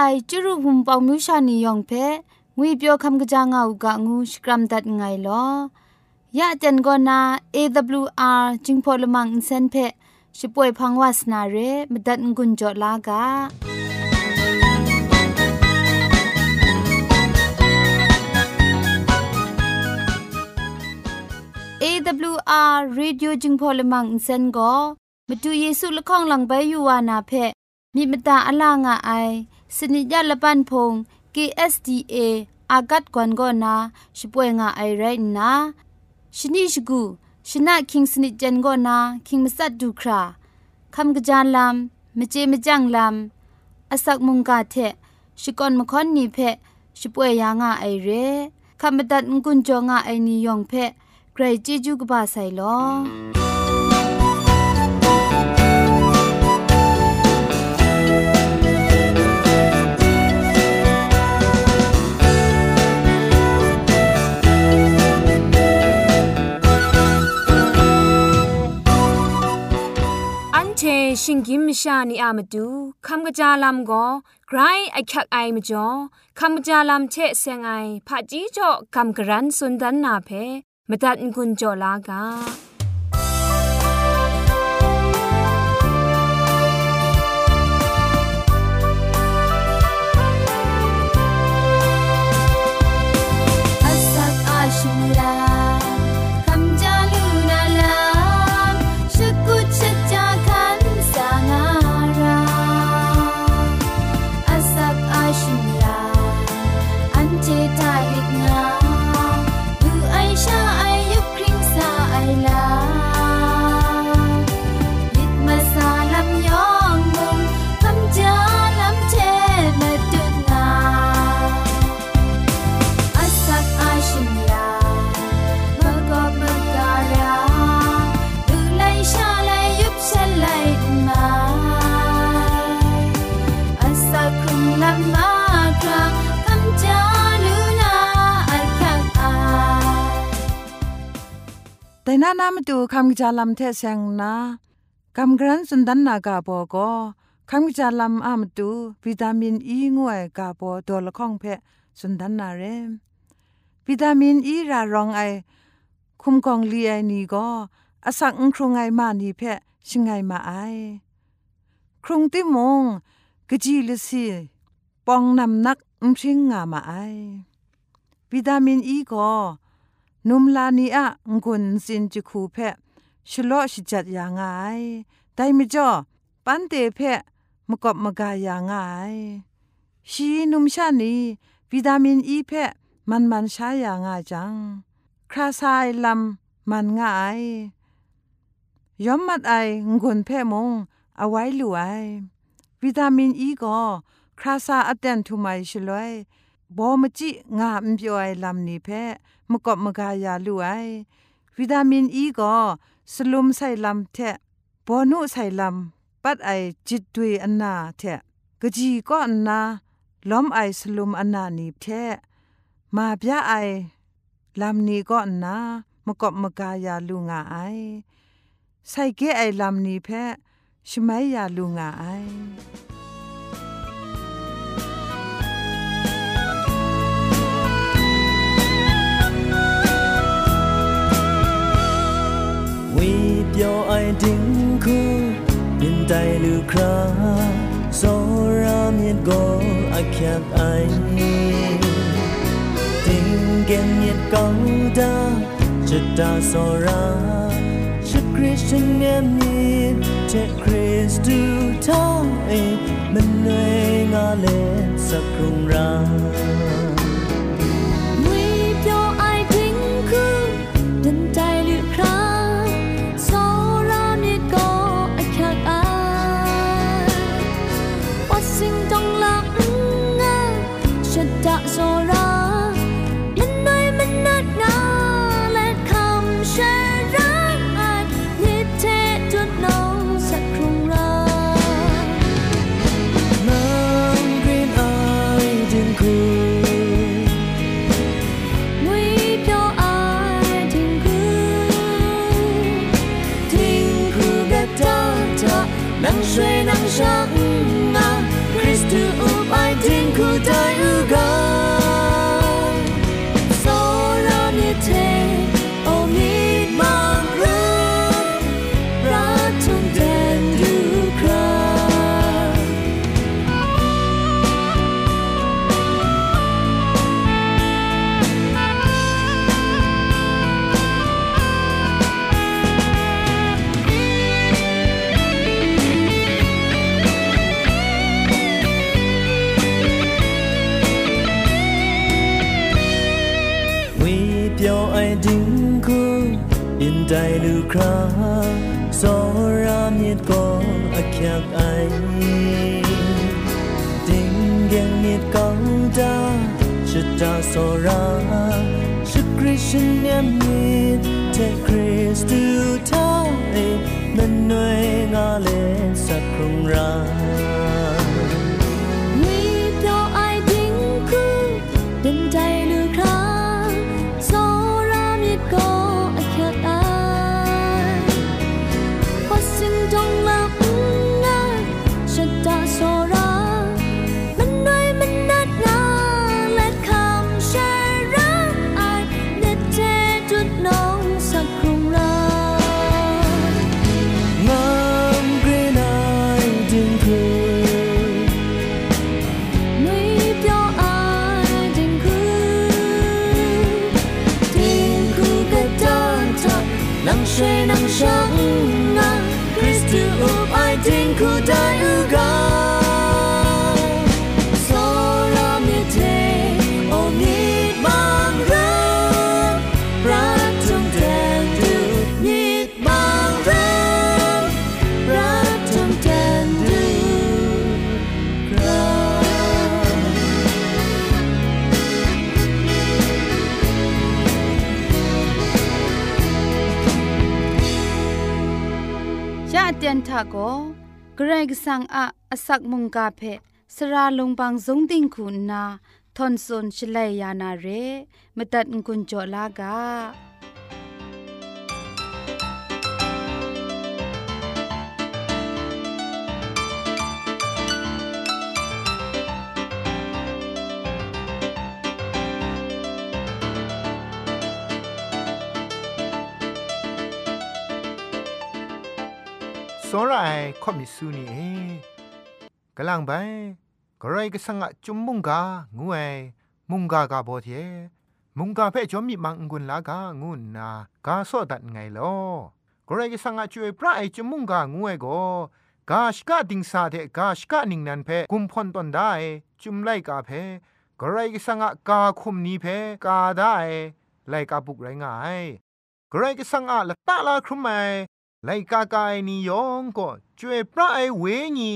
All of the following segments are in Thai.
ไอจุรุภุมปองมิวชานียองเพงุยเปียวคำกะจางเอากะงูสกรัมดัดไงลอยะจันกอนา AWR จิงพอลมังอินเซนเพช่วยพังวาสนาเรมดัดงุนจอลากา AWR Radio จึงพอลมังอินเซนก็มาดูเยซูละข้องหลังใบยูวานาเพมีมตาอลางอไอ สนิยาละปันพง KSDA อากัดกวนก็นาช่วยงาไอไรนะชนิชกูชนะคิงสนิจันก็นาคิงมัสัดดูคราคำกระจานลำมเจมจังลำอาศักมุงกาเทชิกอนมคอนนีเพช่วยยางาไอเรคำบัดงกุนจงาไอนิยองเพใครจีจูกบาไซลอ ชิงกิมชานีอามาดูคำกระจาลำก็ไกรไอคักไอมาจ่อคำกระจาลำเชะเซงไอผาจีจ่อคำกระรันสุนดันนาเพมตัดกุญจ่อลากา คำจาลำเทเซงนาคำกรันสุนดันนากาบอก็คำจาลำอามาดูวิตามินอีงวยกาบอตัวละข้องเพสุนดันนาเรวิตามินอีรารองไอ คุมกองลีไอนี่ก็อาศักครุงไงมานี่เพชิงไงมาไอ ครุงติมงกจีลสีปองนำนักอุชิงงามาไอวิตามินอีก็ นุมลานีอะงุนสินจิคูเพชโลชิจัดยางไงแต่ไม่จ่อปันเตเพมกบมกายางไงชีนุมชานีวิตามินอีเพมันมันใช้ยางไงจัง คราซายลำมันง่ายย้อมมัดไองุนเพมงเอาไว้หลวยวิตามินอีก็คราซาอเตนทุไมชลวยบอมจิงามเปียลำนี้เพ มกบมกายาลุไอวิตามินอีก็สลุมใส่ลำเทบอนุใส่ลำปัดไอจิตดุยอันนาเทกะจีก็อันนาล้อมไอสลุมอันนานีเทมาพยาไอลำนี้ก็อันนามกบมกายาลุงาไอใส่เกไอลำนี้เพชไมยาลุงาไอ ဝေပြောအိုင်တင်ခုမြင်တိုင်လူခရာစောရာမြင်ကိုအခက်အိုင်တင်ကင်မြင်ကောင်းတာချစ်တာစောရာချစ်ခရစ်စတန်နဲ့မြင်တဲ့ခရစ်တူထောင်းအိမ်မနှွေးငါလဲစကုံရာ ทะโกเกรกสังอะอสักมุงกาเพสระลงบางสงติงคุณนาทอนซนชลัยยานาเรมตัดกุญจลากา อนไรค่อมิสูนีเอกลังไปกระไรก็สังะจุมมุงกางวยมุงกากาบอเทมุงกาเพ่จอมมีมังกุนลากางุนนากาซอดัดไงลอกระไรก็สังะช่วยพระไอจุมมุงกางวยก็กาชกาดิงซาเทกาชกานิงนันเพกุมพอนตอนได้จุมไลกาเพกระไรก็สังะกาคุมนีเพกาได้ไลกาบุกไรงายกระไรก็สังะละตาลาครุมัย ไลกากายนิยองก็จวยพระไอเวญี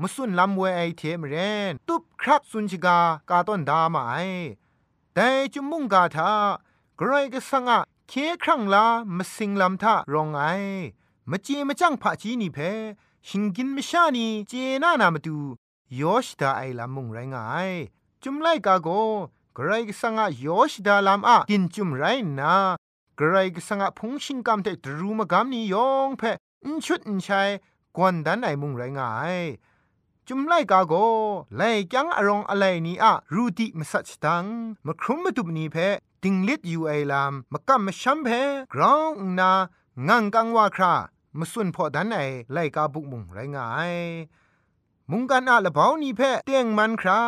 มสุนลำเวไอเทมเรนตุบครักสุนชิกากาต้นดามาไอแต่จุมุงกาทากรก็สังอะเคครั้งลามสิงลำทารองไอมจีมจังผาจีนี่เพหิงกินมชานีเจนานามาดูยอชดาไอลำมุงไรงายจุมไลกาโกกรก็สังอะยอชดาลำอะกินจุมไรนา กระไรก็สังะพงชิงกำเตตรูมากำนี้ยองเพะอินชุดอินชัยกวนดันไอมุงไรงายจุมไลกาโกไลยังอรองอะไรนี้อะรูติมสัชตังมครุมมาตุบนี้เพติงลิดอยู่ไอลามมกัมมชัมเพกรองนางังกังว่าครามาสุนพอดันไอไลกาบุกมุงไรงาย มุงกันอะละเบานี้เพเตียงมันครา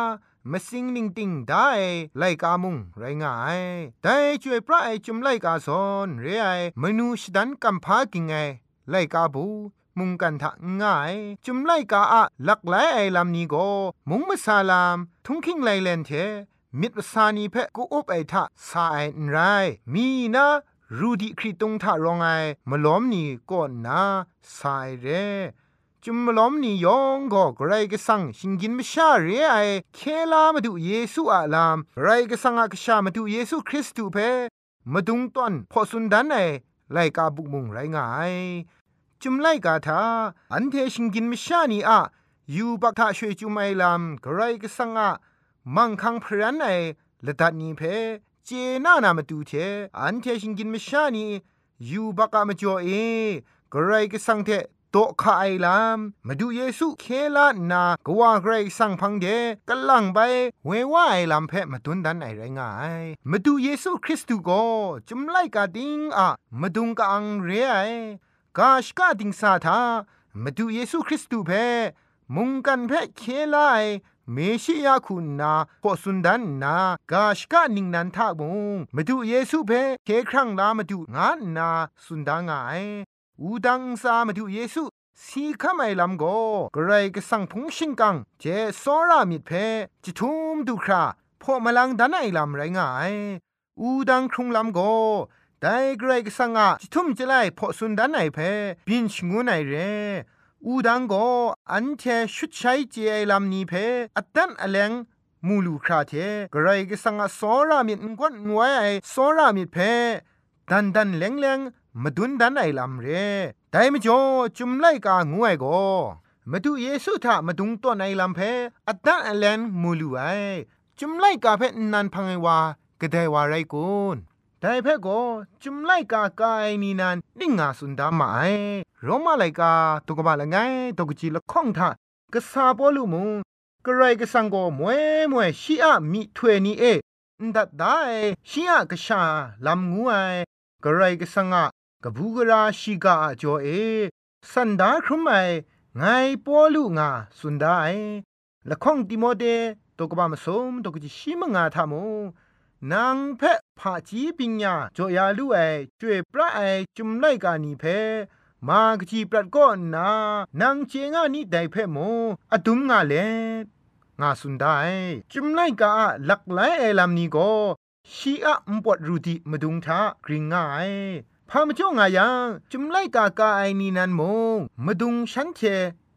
มาสิงนิงติงได้ไลกามุงไรงายแต่ช่วยพระไอจุมไลกาซอนเรไอมนูชดันกัมพากิงไงไลกาบูมุงกันทะง่าย จุมไลกาอะหลักหลายไอลำนี้ก็มุงมาซาลาม ทุงคิงไลเลนเทมิตรสานีเพกูอบไอทะสาไอนไรมีนะรูดีคริตงทะรองไอมาล้อมนี่ก็นาสายเร่ จุมล้อมนี่ยองก็ไกรก็สังชิงกินไม่ชาเรไอเคลามาดูเยซูอาลามไรก็สังอากชามาดูเยซูคริสต์เพมาดุงตอนพอสุนดันไอไลกาบุกมุงไรงายจุมไลกาทาอันเทชิงกินไม่ชานีอะยูบักทาช่วยจุมไอลามไกรก็สังอะมังคังพรันไอละดัดนี้เพเจน่านามาดูเทอันเทชิงกินไม่ชานียูบักกะมาจ่อเอกระไรก็สังเท โตขาไอลามมาดูเยซูเคลานากว่าไกรสังพังเดกลังไปเวว่าไอลามเพมาตุนดันไอไรงายมาดูเยซูคริสต์ก็จุมไลกาดิงอะมาดุงกอังเรไอกาชกาดิงซาทามาดูเยซูคริสต์เพมุงกันเพเคลายเมชิยาคุณนาพอสุนดันนากาชกะนิงนันทากมุงมาดูเยซูเพเคครั้งลามาดูงานนาสุนดางาย อูดังซามาดูเยซูสีข้าไม่ลำโกกระไรก็สั่งพงชิงกังเจสอรามิดเพจิทุมดูคราพอมาลังดันไอลำไรง่ายอูดังครุงลำโกแต่กระไรก็สั่งอะจิทุมจะไล่พอสุนดันไอเพบินชงูไนเรอูดังโกอันเทชุดใช้เจไอลำนี้เพอตันอเลงมูลูคราเทกระไรก็สั่งอะสอรามิดงวนไว้ไอสอรามิดเพดันดันเลงเลง มาดุนดันไอลำเรแต่ไม่จอจุมไลกางวยก็มาดูเยซูทามาดุงตัวในลำเพอดันอเลนมูลูไอจุมไลกาเพนันพังไอวากระไดวาไรกุนแต่เพก็จุมไลกากายนีนันนิ่งาสุนดามาไอโรมาไลกาตุกบาละไงตุกจีละข้องทากษาปอลูมุงกระไรกสังก็มวยมวยชีอะมีถวยนี่เอดัดได้ชีอะกษาลำงูไอกระไรกสังอะ กบูกราชิกาจอเอสันดาครุมไอไงปอลูงาสุนดาไอละข้องติโมเดตกบามสมตกจิชิมงาทามนางเพะผาจีปิญญาจอยาลูไอจวยพระไอจุมไลกานีเพมากจีปรัดก็นานางเจงานี่ไดเพโมอดุมงาเลงาสุนได้จุมไลกาลักไลไอลำนี้ก็ชีอะมปวดรูดีมาดุงทากริงง่าย พามจ่องายังจุมไลกากาไอนีนันมงมาดุงฉันเท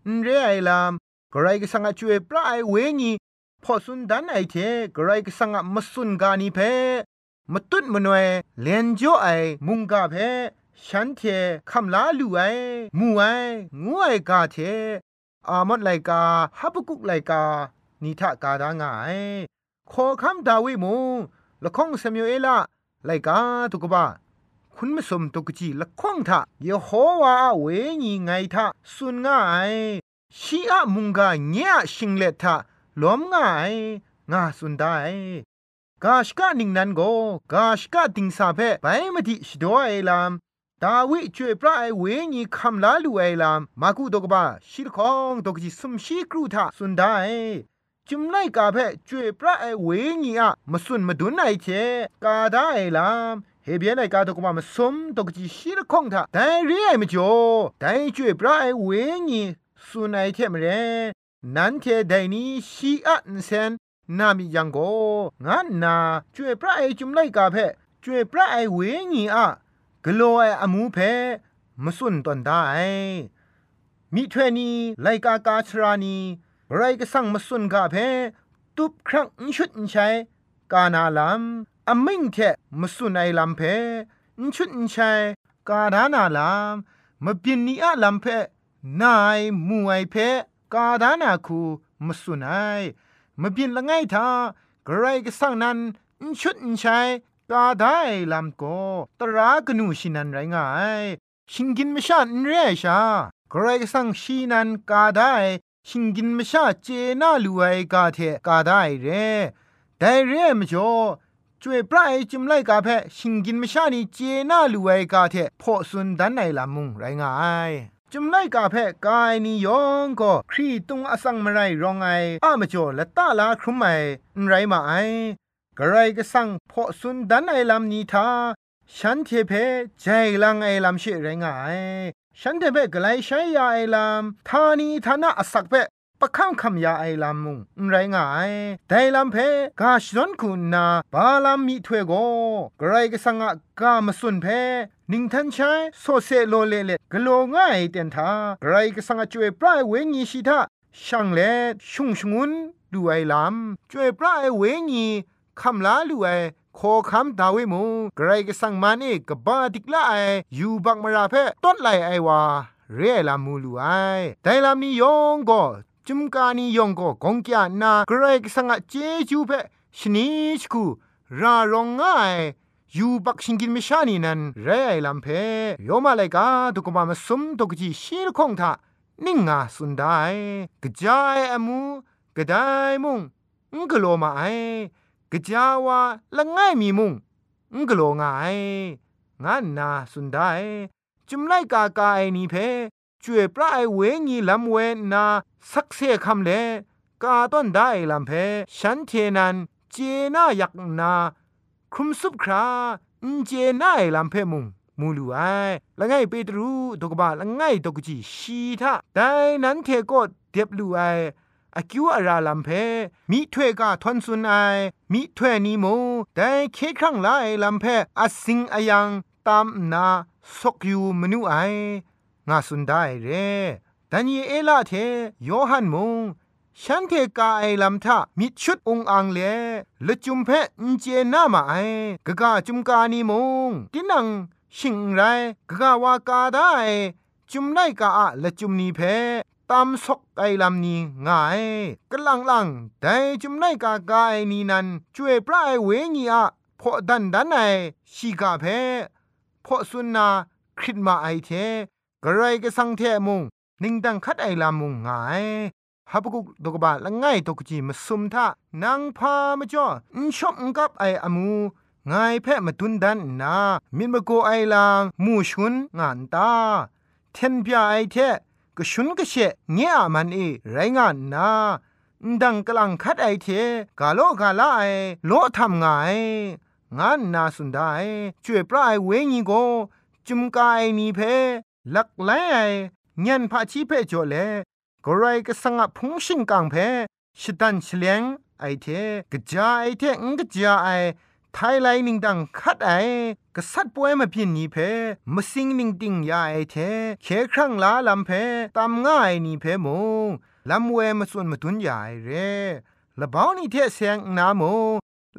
นเรไอลามกไรก็สังอจวยปลาไอเวงีพอสุนดันไอเทกไรก็สังอมสุนกานีเพมตุดมนวยเลนจ่อไอมุงกาเพฉันเทคำลาลูไอมูไองูไอกาเทอามดไลกาฮับกุกไลกานิทะกาดางายขอคำดาวิมูละข้องสมิเอลาไลกาตุกบะ คุณไม่สมตุกจีละข้องทะเยโฮวาเวญีไงทะสุนง่ายชีอะมุงกาเนียชิงเลทะล้อมง่ายงาสุนได้กาชกะนิงนันโกกาชกะติงซาเพไปมติชดวไอลามดาวิช่วยพระไอเวญีคำลาลูไอลามมากุดกบะชิลคองดกจิสมชีกรูทะสุนได้จุมไลกาเพจวยพระไอเวญีอะมาสุนมาดุนไอเชกาดาไอลาม เฮเบียนไอกาตกมามาสมตกจีชีละคงทาแต่เรียมจ่อแต่จวยพระไอเวญีสุนไอเทมเรนั้นเทไดนี้ชีอะนเซนนามิยังโกงันนาจวยพระไอจุมไลกาเพจวยพระไอเวญีอะกโลไออมูเพมาสุนตอนได้มิเทนีไลกากาชรานีไรก็สั่งมาสุนกาเพตุบครั้งชุดใช้กานาลาม อมิงเทมาสุนไอลำเพชุดใช้กาดานาลามมาบินนีอะลำเพนายมวยเพกาดานาคูมาสุนไอมาบินละไงทากไรก็สั่งนั้นชุดใช้กาได้ลำโกตรากนูชินันไรง่ายชิงกินไม่ชาเรียชาใครก็สั่งชีนันกาได้ชิงกินไม่ชาเจน่าลูไอกาเทกาได้เรแต่เรมจ่อ ช่วยพระไอจิมไลกาเพชิงกินไม่ชานี่เจน่าลูไอกาเทพอสุนดันในลำมุงไรง่ายจุมไลกาเพกายนิยองก็ครีตุงอสังมไรรองไออะมจ่อละตาลาครุมไอไรมาไอกระไรก็สั่งพอสุนดันไอลำนี้ทาฉันเทเพใจลังไอลำเชไรงายฉันเทเพกไลใช้ยาไอลำทานีทานะอสักเพ ปะข้ามคำยาไอลำมุงไรงายแต่ลำเพกาชดอนคุณนาบาลำมีถวยโกกระไรก็สังะกามสุนเพนิงทันใช้โซเซโลเลเลกโลง่ายเตียนทากระไรก็สังะจวยปลายเวงีชิทาช่างเลชุงชงุนดูไอลำจวยปลายเวงีคำลาลูไอขอคำดาวิมูไกรก็สังมานี่กบาดิกละไออยู่บักมราเพต้นไหลไอวาเรียลามูลูไอแต่ลามียองก็ จุมกานียองก็กงกยานาไกรกสังเจจูเพชนิชคูรารองง่ายยูบักชิงกินมิชานีนันเรไอลัมเพโยมาไลยกาตุกมามาสมตุกจีชีลคงทานิ่งงาสุนไดกะจายอมูกะไดมุงงกโลมาไอกะจาวาละง่ายมีมุงงกโลงายงานนาสุนไดจุมไลกากาไอนีเพจวยพระไอเวงีลำเวนา สักเซคำเลกาต้นได้ลำเพฉันเทนันเจน่าอยากนาครุมซุบคราอินเจน่าลำเพมุงมูลูไอละไงเปตรูดกบาละไงดกจีชีทาแต่นั้นเทก็เด็บลูไออากิวอาราลัมเพมีถ้วยกาทอนซุนไอมีถ้วยนี้โมแต่เคครั้งไลลัมเพอสิงอายังตามนาสกยูมนูไองาสุนได้เร ดันเยเอลาเทโยฮันมงฉันเทกาไอลำทามิชุดองอังเลละจุมเพนเจนามาไอกะกาจุมกานีมงตินังชิงไรกะกาวากาได้จุมไนกาอะละจุมนีเพตามซอกไอลำนี้ง่ายกะลังลังแต่จุมไนกากาไอนีนันช่วยพระไอเวงีอะพอดันดันไอชีกาเพพอสุนนาคริดมาไอเทกะไรก็สังเทมุง นิ่งดังคัดไอลามุงงายฮับกุกดกบาละง่ายตกจีมาสุมทานางพามจ่ออินชอบกับไออามูงายแพะมาตุนดันนา มินมโกไอลางมูชุนงานตา เทนพยาไอเทก็ชุนก็เชเงียมันเอไรงานนาดังกลังคัดไอเทกาโลกาลาไอโลทำงายงานนาสุดได้ช่วยปลายเวงีโกจุมกายนีเพลักไล เงียนพระชีเพจเลกรายก็สังพุงชิงกังเพชิดันเฉลียงไอเทกะจาไอเทงกะจาไอไทยไลนิงดังคัดไอกษัตริย์ป่วยมาพินนี้เพมสิงนิงติงยาไอเทเคครั้งลาลำเพตามง่ายนี่เพมงลำเวมาส่วนมาตุนยาไอเรละบ้านี่เทเสียงนาโม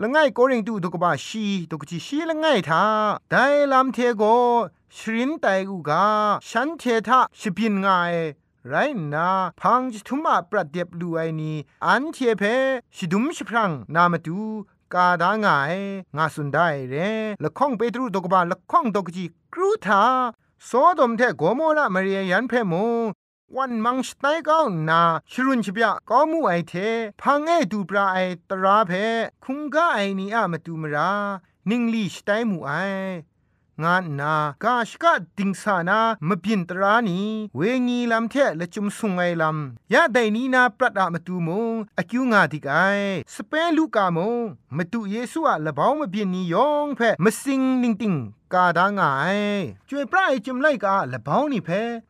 ละง่ายโกริงตูตกบาชีตกจีชีละง่ายทาได้ลำเทโก ชรินไตกูกาฉันเททะชิพินงายไรนาพังจุมาปรัดเดียบลูไอนีอันเทเพชิดุมชิพรังนามาดูกาดางายงาสุนได้เรละข้องเปตรูตกบาละข้องตกจีกรูทาโซดมเทโกโมระมาเรียยันเพมวันมังสไตก้านาชรุนชิบยาก้ามูไอเทพังเอดูปราไอตราเพคุงกาไอนีอะมาดูมรา นิงลีสไตมูไอ งานนากาชกะดิงสานา มบินตรานีเวงีลำเทละจุมสุงไงลำยะไดนีนาปรัดอะมาตูมงอคิวงาดิกไอสเปนลูกามงมาตูเยซูอะละบ้าวมาบินนียองเพมาสิงนิงติงกาดางายจวยปรายจุมไลกาละบ้าวนี่เพ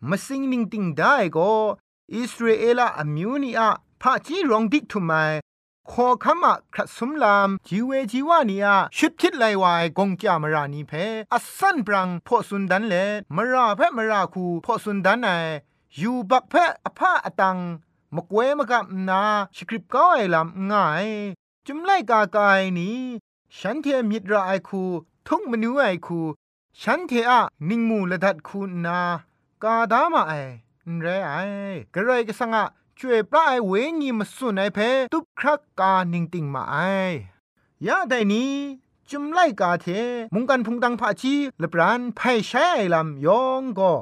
มาสิงนิงติงได้ก็อิสราเอลอะมิวนีอะพะจีรองดิกทุไม ขอคำอะครัสมลามจีเวจีวานีอะชุดคิดไลวายกงจามรานีเพอัสันปรังพอสุนดันเลมราเพมราคูพอสุนดันไอยูบักเพอภาอตังมกเวมกับนาสคริปก้าไอลำง่าย จุมไลกากายนี้ฉันเทมิตรไอคู ทุกมนูไอคู ฉันเทอะนิงมูละดัดคูนากาดามาไอไรไอกระไรก็สังะ ช่วยปลายเวงีมาสุนไอเพตุบครักกาหนิงติงมาไอยาไดนี้จุมไลกาเท มุงกันพุงตังพาชีเลปรานไพใช้ไอลำยองก็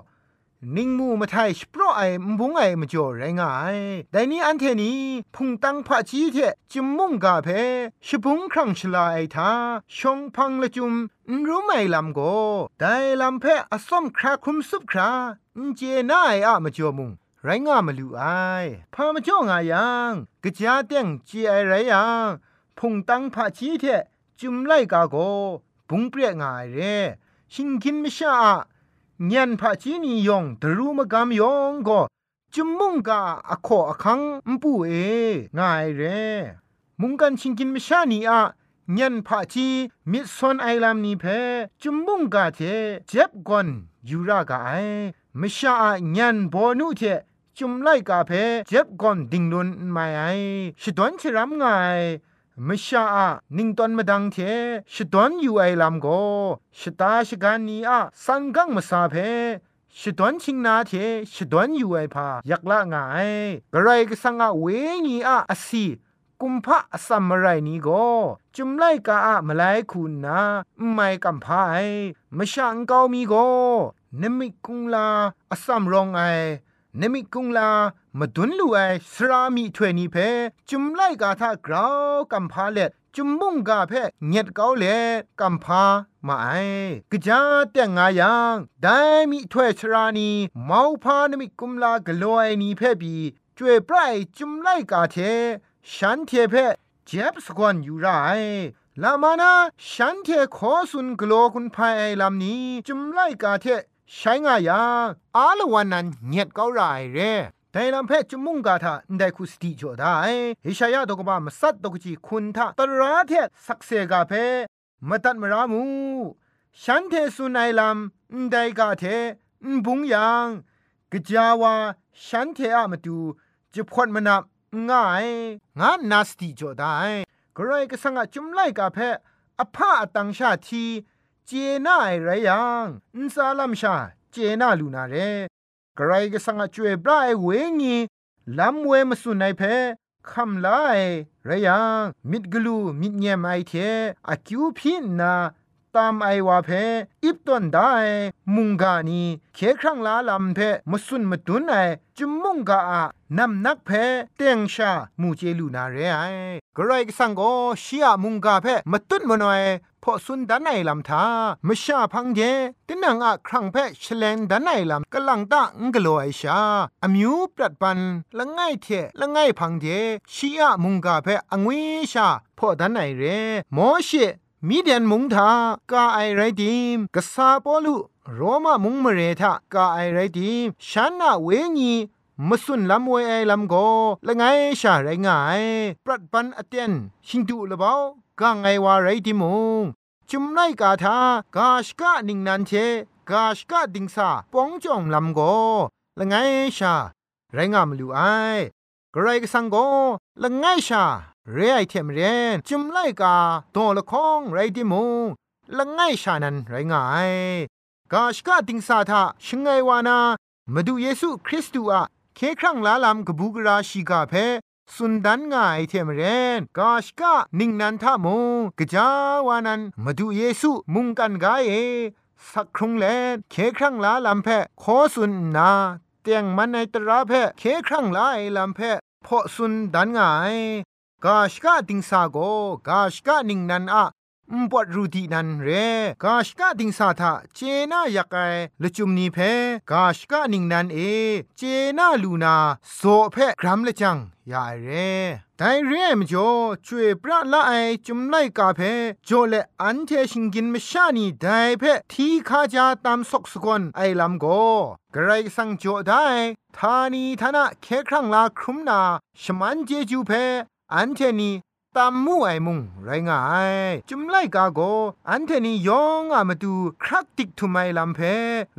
นิงมูมาไทยสปรไอมบุงไอมาจ่อไรงายแต่นี้อันเทนี้พุงตังพาชีเทจุมมุงกาเพชบุงครั้งชลาไอทาชงพังละจุมรู้ไหมลำโกแต่ลำเพอสมคราคุมซุบคราเจน่าไออะมาจ่อมุง ไรงามลูไอพามาจ่องายังกะจาเต็งจีไอไรยังพุงตังพาชีเทจุมไลกาโกบุงเปรียงายเรชิงกินมิชาญันพาชีนียองดรูมกามยองก็จุมมุงกาอโคอคังมปูเองายเรมุงกันชิงกินมิชานีอะญันพาชีมิซอนไอลามนีเพจุมมุงกาเทเจ็บกอนยูรากาไอ มิชาญันโบนุเทจุมไลกาเพเจ็บก่อนดิงนุนไม่ไอชดวนชรำไงมชาอะนิงตอนมาดังเทชดวนอยู่ไอลำโกชตาชกันนี้อะสันกังมาซาเพชดวนชิงนาเทชดวนอยู่ไอพายากละไงกระไรก็สังอะเวงีอะอสีกุมพะสัมมไรนี้ก็จุมไลกาอะมาไลคุณนาไม่กัมพายมช่างเกามีก็ นมิกุงลาอสัมรองไอนมิกุงลามาดุนลูไอสรามีถวยนี้เพจุมไลกาทากราวกัมพาเล็ดจุมมุงกาเพเงียดเกาเลกัมพามาไอกะจาแต่งายังได้มีถวยชรานีเมาพานมิกุมลากลอยนี้เพบีจวยปลายจุมไลกาเทฉันเทเพเจ็บสกวนอยู่ไรลามานาฉันเทขอสุนกโลคุณภายไอลำนี้จุมไลกาเท ใช้งายังอาลวันนั้นเงียดเกาไรเร่แต่ลำเพจุมุงกาทาได้คุสติจอได้เฮชายาดกบามสัตดกจีคุณทาตราเทสักเซกาเพมตัดมรามูฉันเทสุนัยลำได้กาเทบุงยังกจาวาฉันเทอะมาดูจะพดมนับง่ายงานนาสติจอได้กรก็สังจุมไลกาเพอภาตังชาที เจน่าไอไรยังอินซาลัมชาเจน่าลูนาเรกรก็สังจวยบรายเวงีลำเวมสุนัยเพคำลายไรยังมิดกลูมิดเงียมไอเทอคิวพินนา ตามไอวาเพอิบตันได้มุงกานีเคครั้งลาลำเพมสุนมตุนไอจุมมุงกาอะนำนักเพเตียงชามูเจลูนาเรไอกรไรกสังโกชียมุงกาเพมตุนมนอยพอสุนดันไอลำทามชาพังเจตินังอะครั้งเพชเลนดันไอลำกลังตะงกโลไอชาอมิวปรัดปันละไงเทละไงพังเจชียมุงกาเพองวิชาพอดันไอเรโมเช มีเดียนมุงทากาไอไรดิมกษาปอลุโรมามุงมเรทากาไอไรดิมฉันน่ะเวงีมสุนลำเวไอลำโกละไงชาไรง่าย ปรัดปันอเตียนชิงดูละเบากางไงวาไรดิมุงจุมไนกาทากาชกะนิงนันเชกาชกะดิงซาป้องจองลำโกละไงชาไรงามลูไอกระไรกสังโกละไงชา เรไอเทมเรนจุมไลกาโตละคองไรดิมงละไงชานันไรง่ายกาชกาติงสาทาชงไงวานามาดูเยซูคริสต์อะเคครั้งลาลามกบูกราชิกาเพสุนดันง่ายเทมเรนกาชกานิงนันทามงกจาวานันมาดูเยซูมุงกันกายเอสักครุงแลเคครั้งลาลามเพขอสุนนาเตียงมันในตราเพเคครั้งลาไอลามเพพอสุนดันง่าย กาชกะดิงสาโกกาชกะนิงนันอะมปวดรูดีนันเรกาชกะดิงสาทาเจน่ายากไอละจุมนีเพกาชกะนิงนันเอเจน่าลูนาโซเพกรัมละจังยาเรไดเรียมจ่อช่วยปราละไอจุมไลกาเพจ่อเลอันเทชิงกินมชานีไดเพทีคาจาตามสกสกอนไอลำโกกระไรสังจ่อได้ทานีทานะเคครั้งลาครุมนาชมันเจจูเพ อันเทนีตามมู่ไอมุงไรงายจุมไลกาโกอันเทนียองอามาดูครักติกทุไมลัมเพ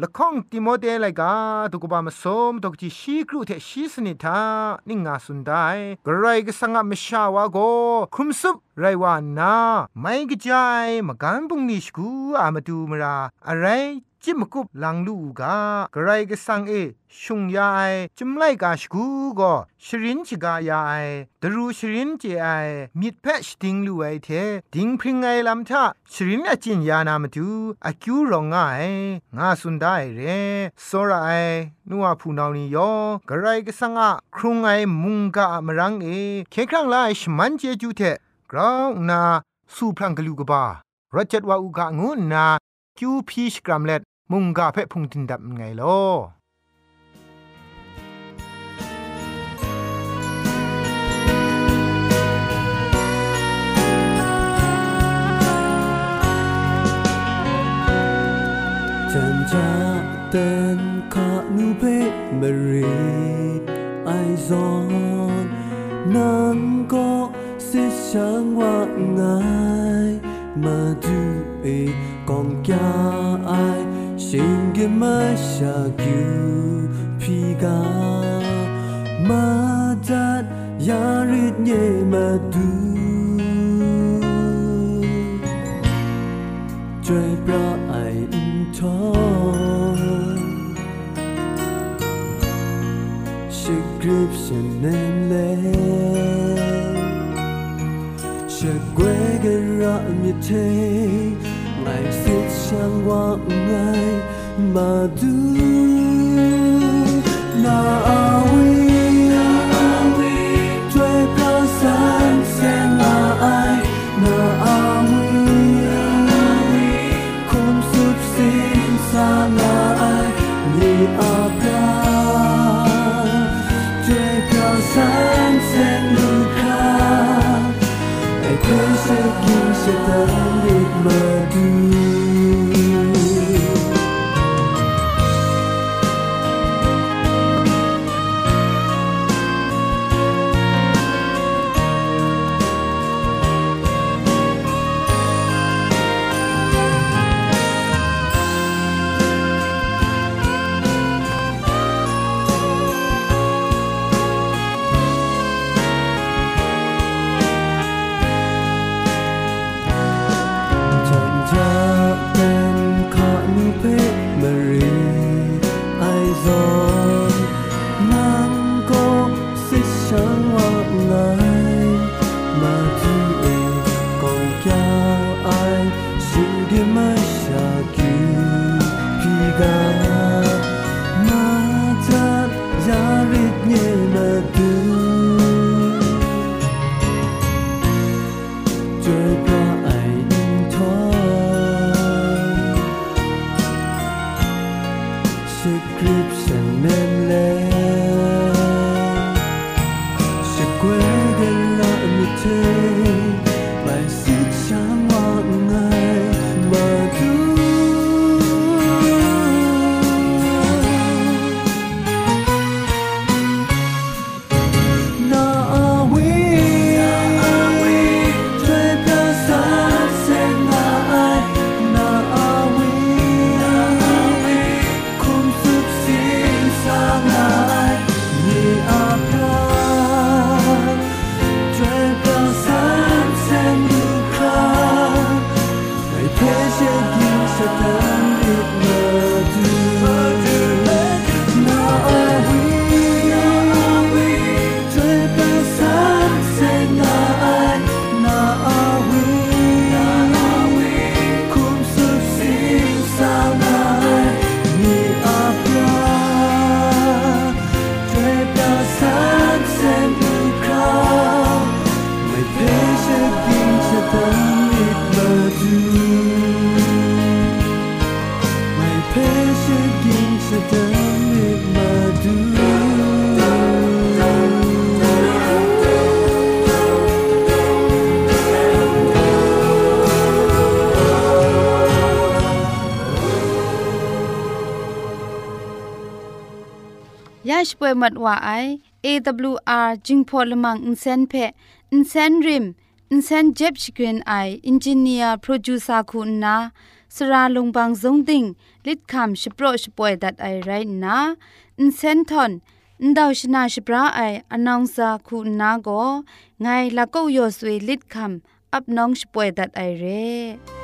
ละข้องติโมเตไลกาตุกบามสมตกจิชีครุเทชีสนิทานิงาสุนไดกระไรก็สังมชาวาโกคุมซุบไรวานาไม่กระจายมากันบุงนิชกูอามาดูมราอะไร จิมกุบลังลูกากระไรกสังเอชุงยาไอจิมไลกาชกูก็ชรินจิกายาไอดรูชรินเจไอมิดเพชติงลูไอเทดิงพริงไอลำทาชรินอจินยานามาดูอากิวรองไงาสุนได้เรโซราไอนัวผู้นานียอกระไรกสังอะครุงไอมุงกามรังเอเคครั้งไลชมันเจจูเทกราวนา สูพลังกลูกบารจัดว่าอุกะงูนา คิวพีชกรัมเล็ดมุงกาเพพุงตินดับไงลอจันจาเต้นขานูเปมรีไอซอนนังก็สิช่างว่าง่าย มาดูเอกองแกไอชิงกิมาชากิวพีกามาจัดย 个热米特，爱是向往爱马杜 sẽ tới องแก้วไอสิ่ ยาชป่วยมัดว่าไอ AWR จึงพอลมังอินเซนเพอินเซนริมอินเซนเจ็บชกรีนไออินจิเนียร์โปรดิวซาคุณนาสราลงบางสงติงลิดคำชโปรชป่วยดัดไอไรนาอินเซนทอนอินดาวชนาชปราไออนองซาคุณนาโกไงละก็ยอสวยลิดคำอับน้องชป่วยดัดไอเร่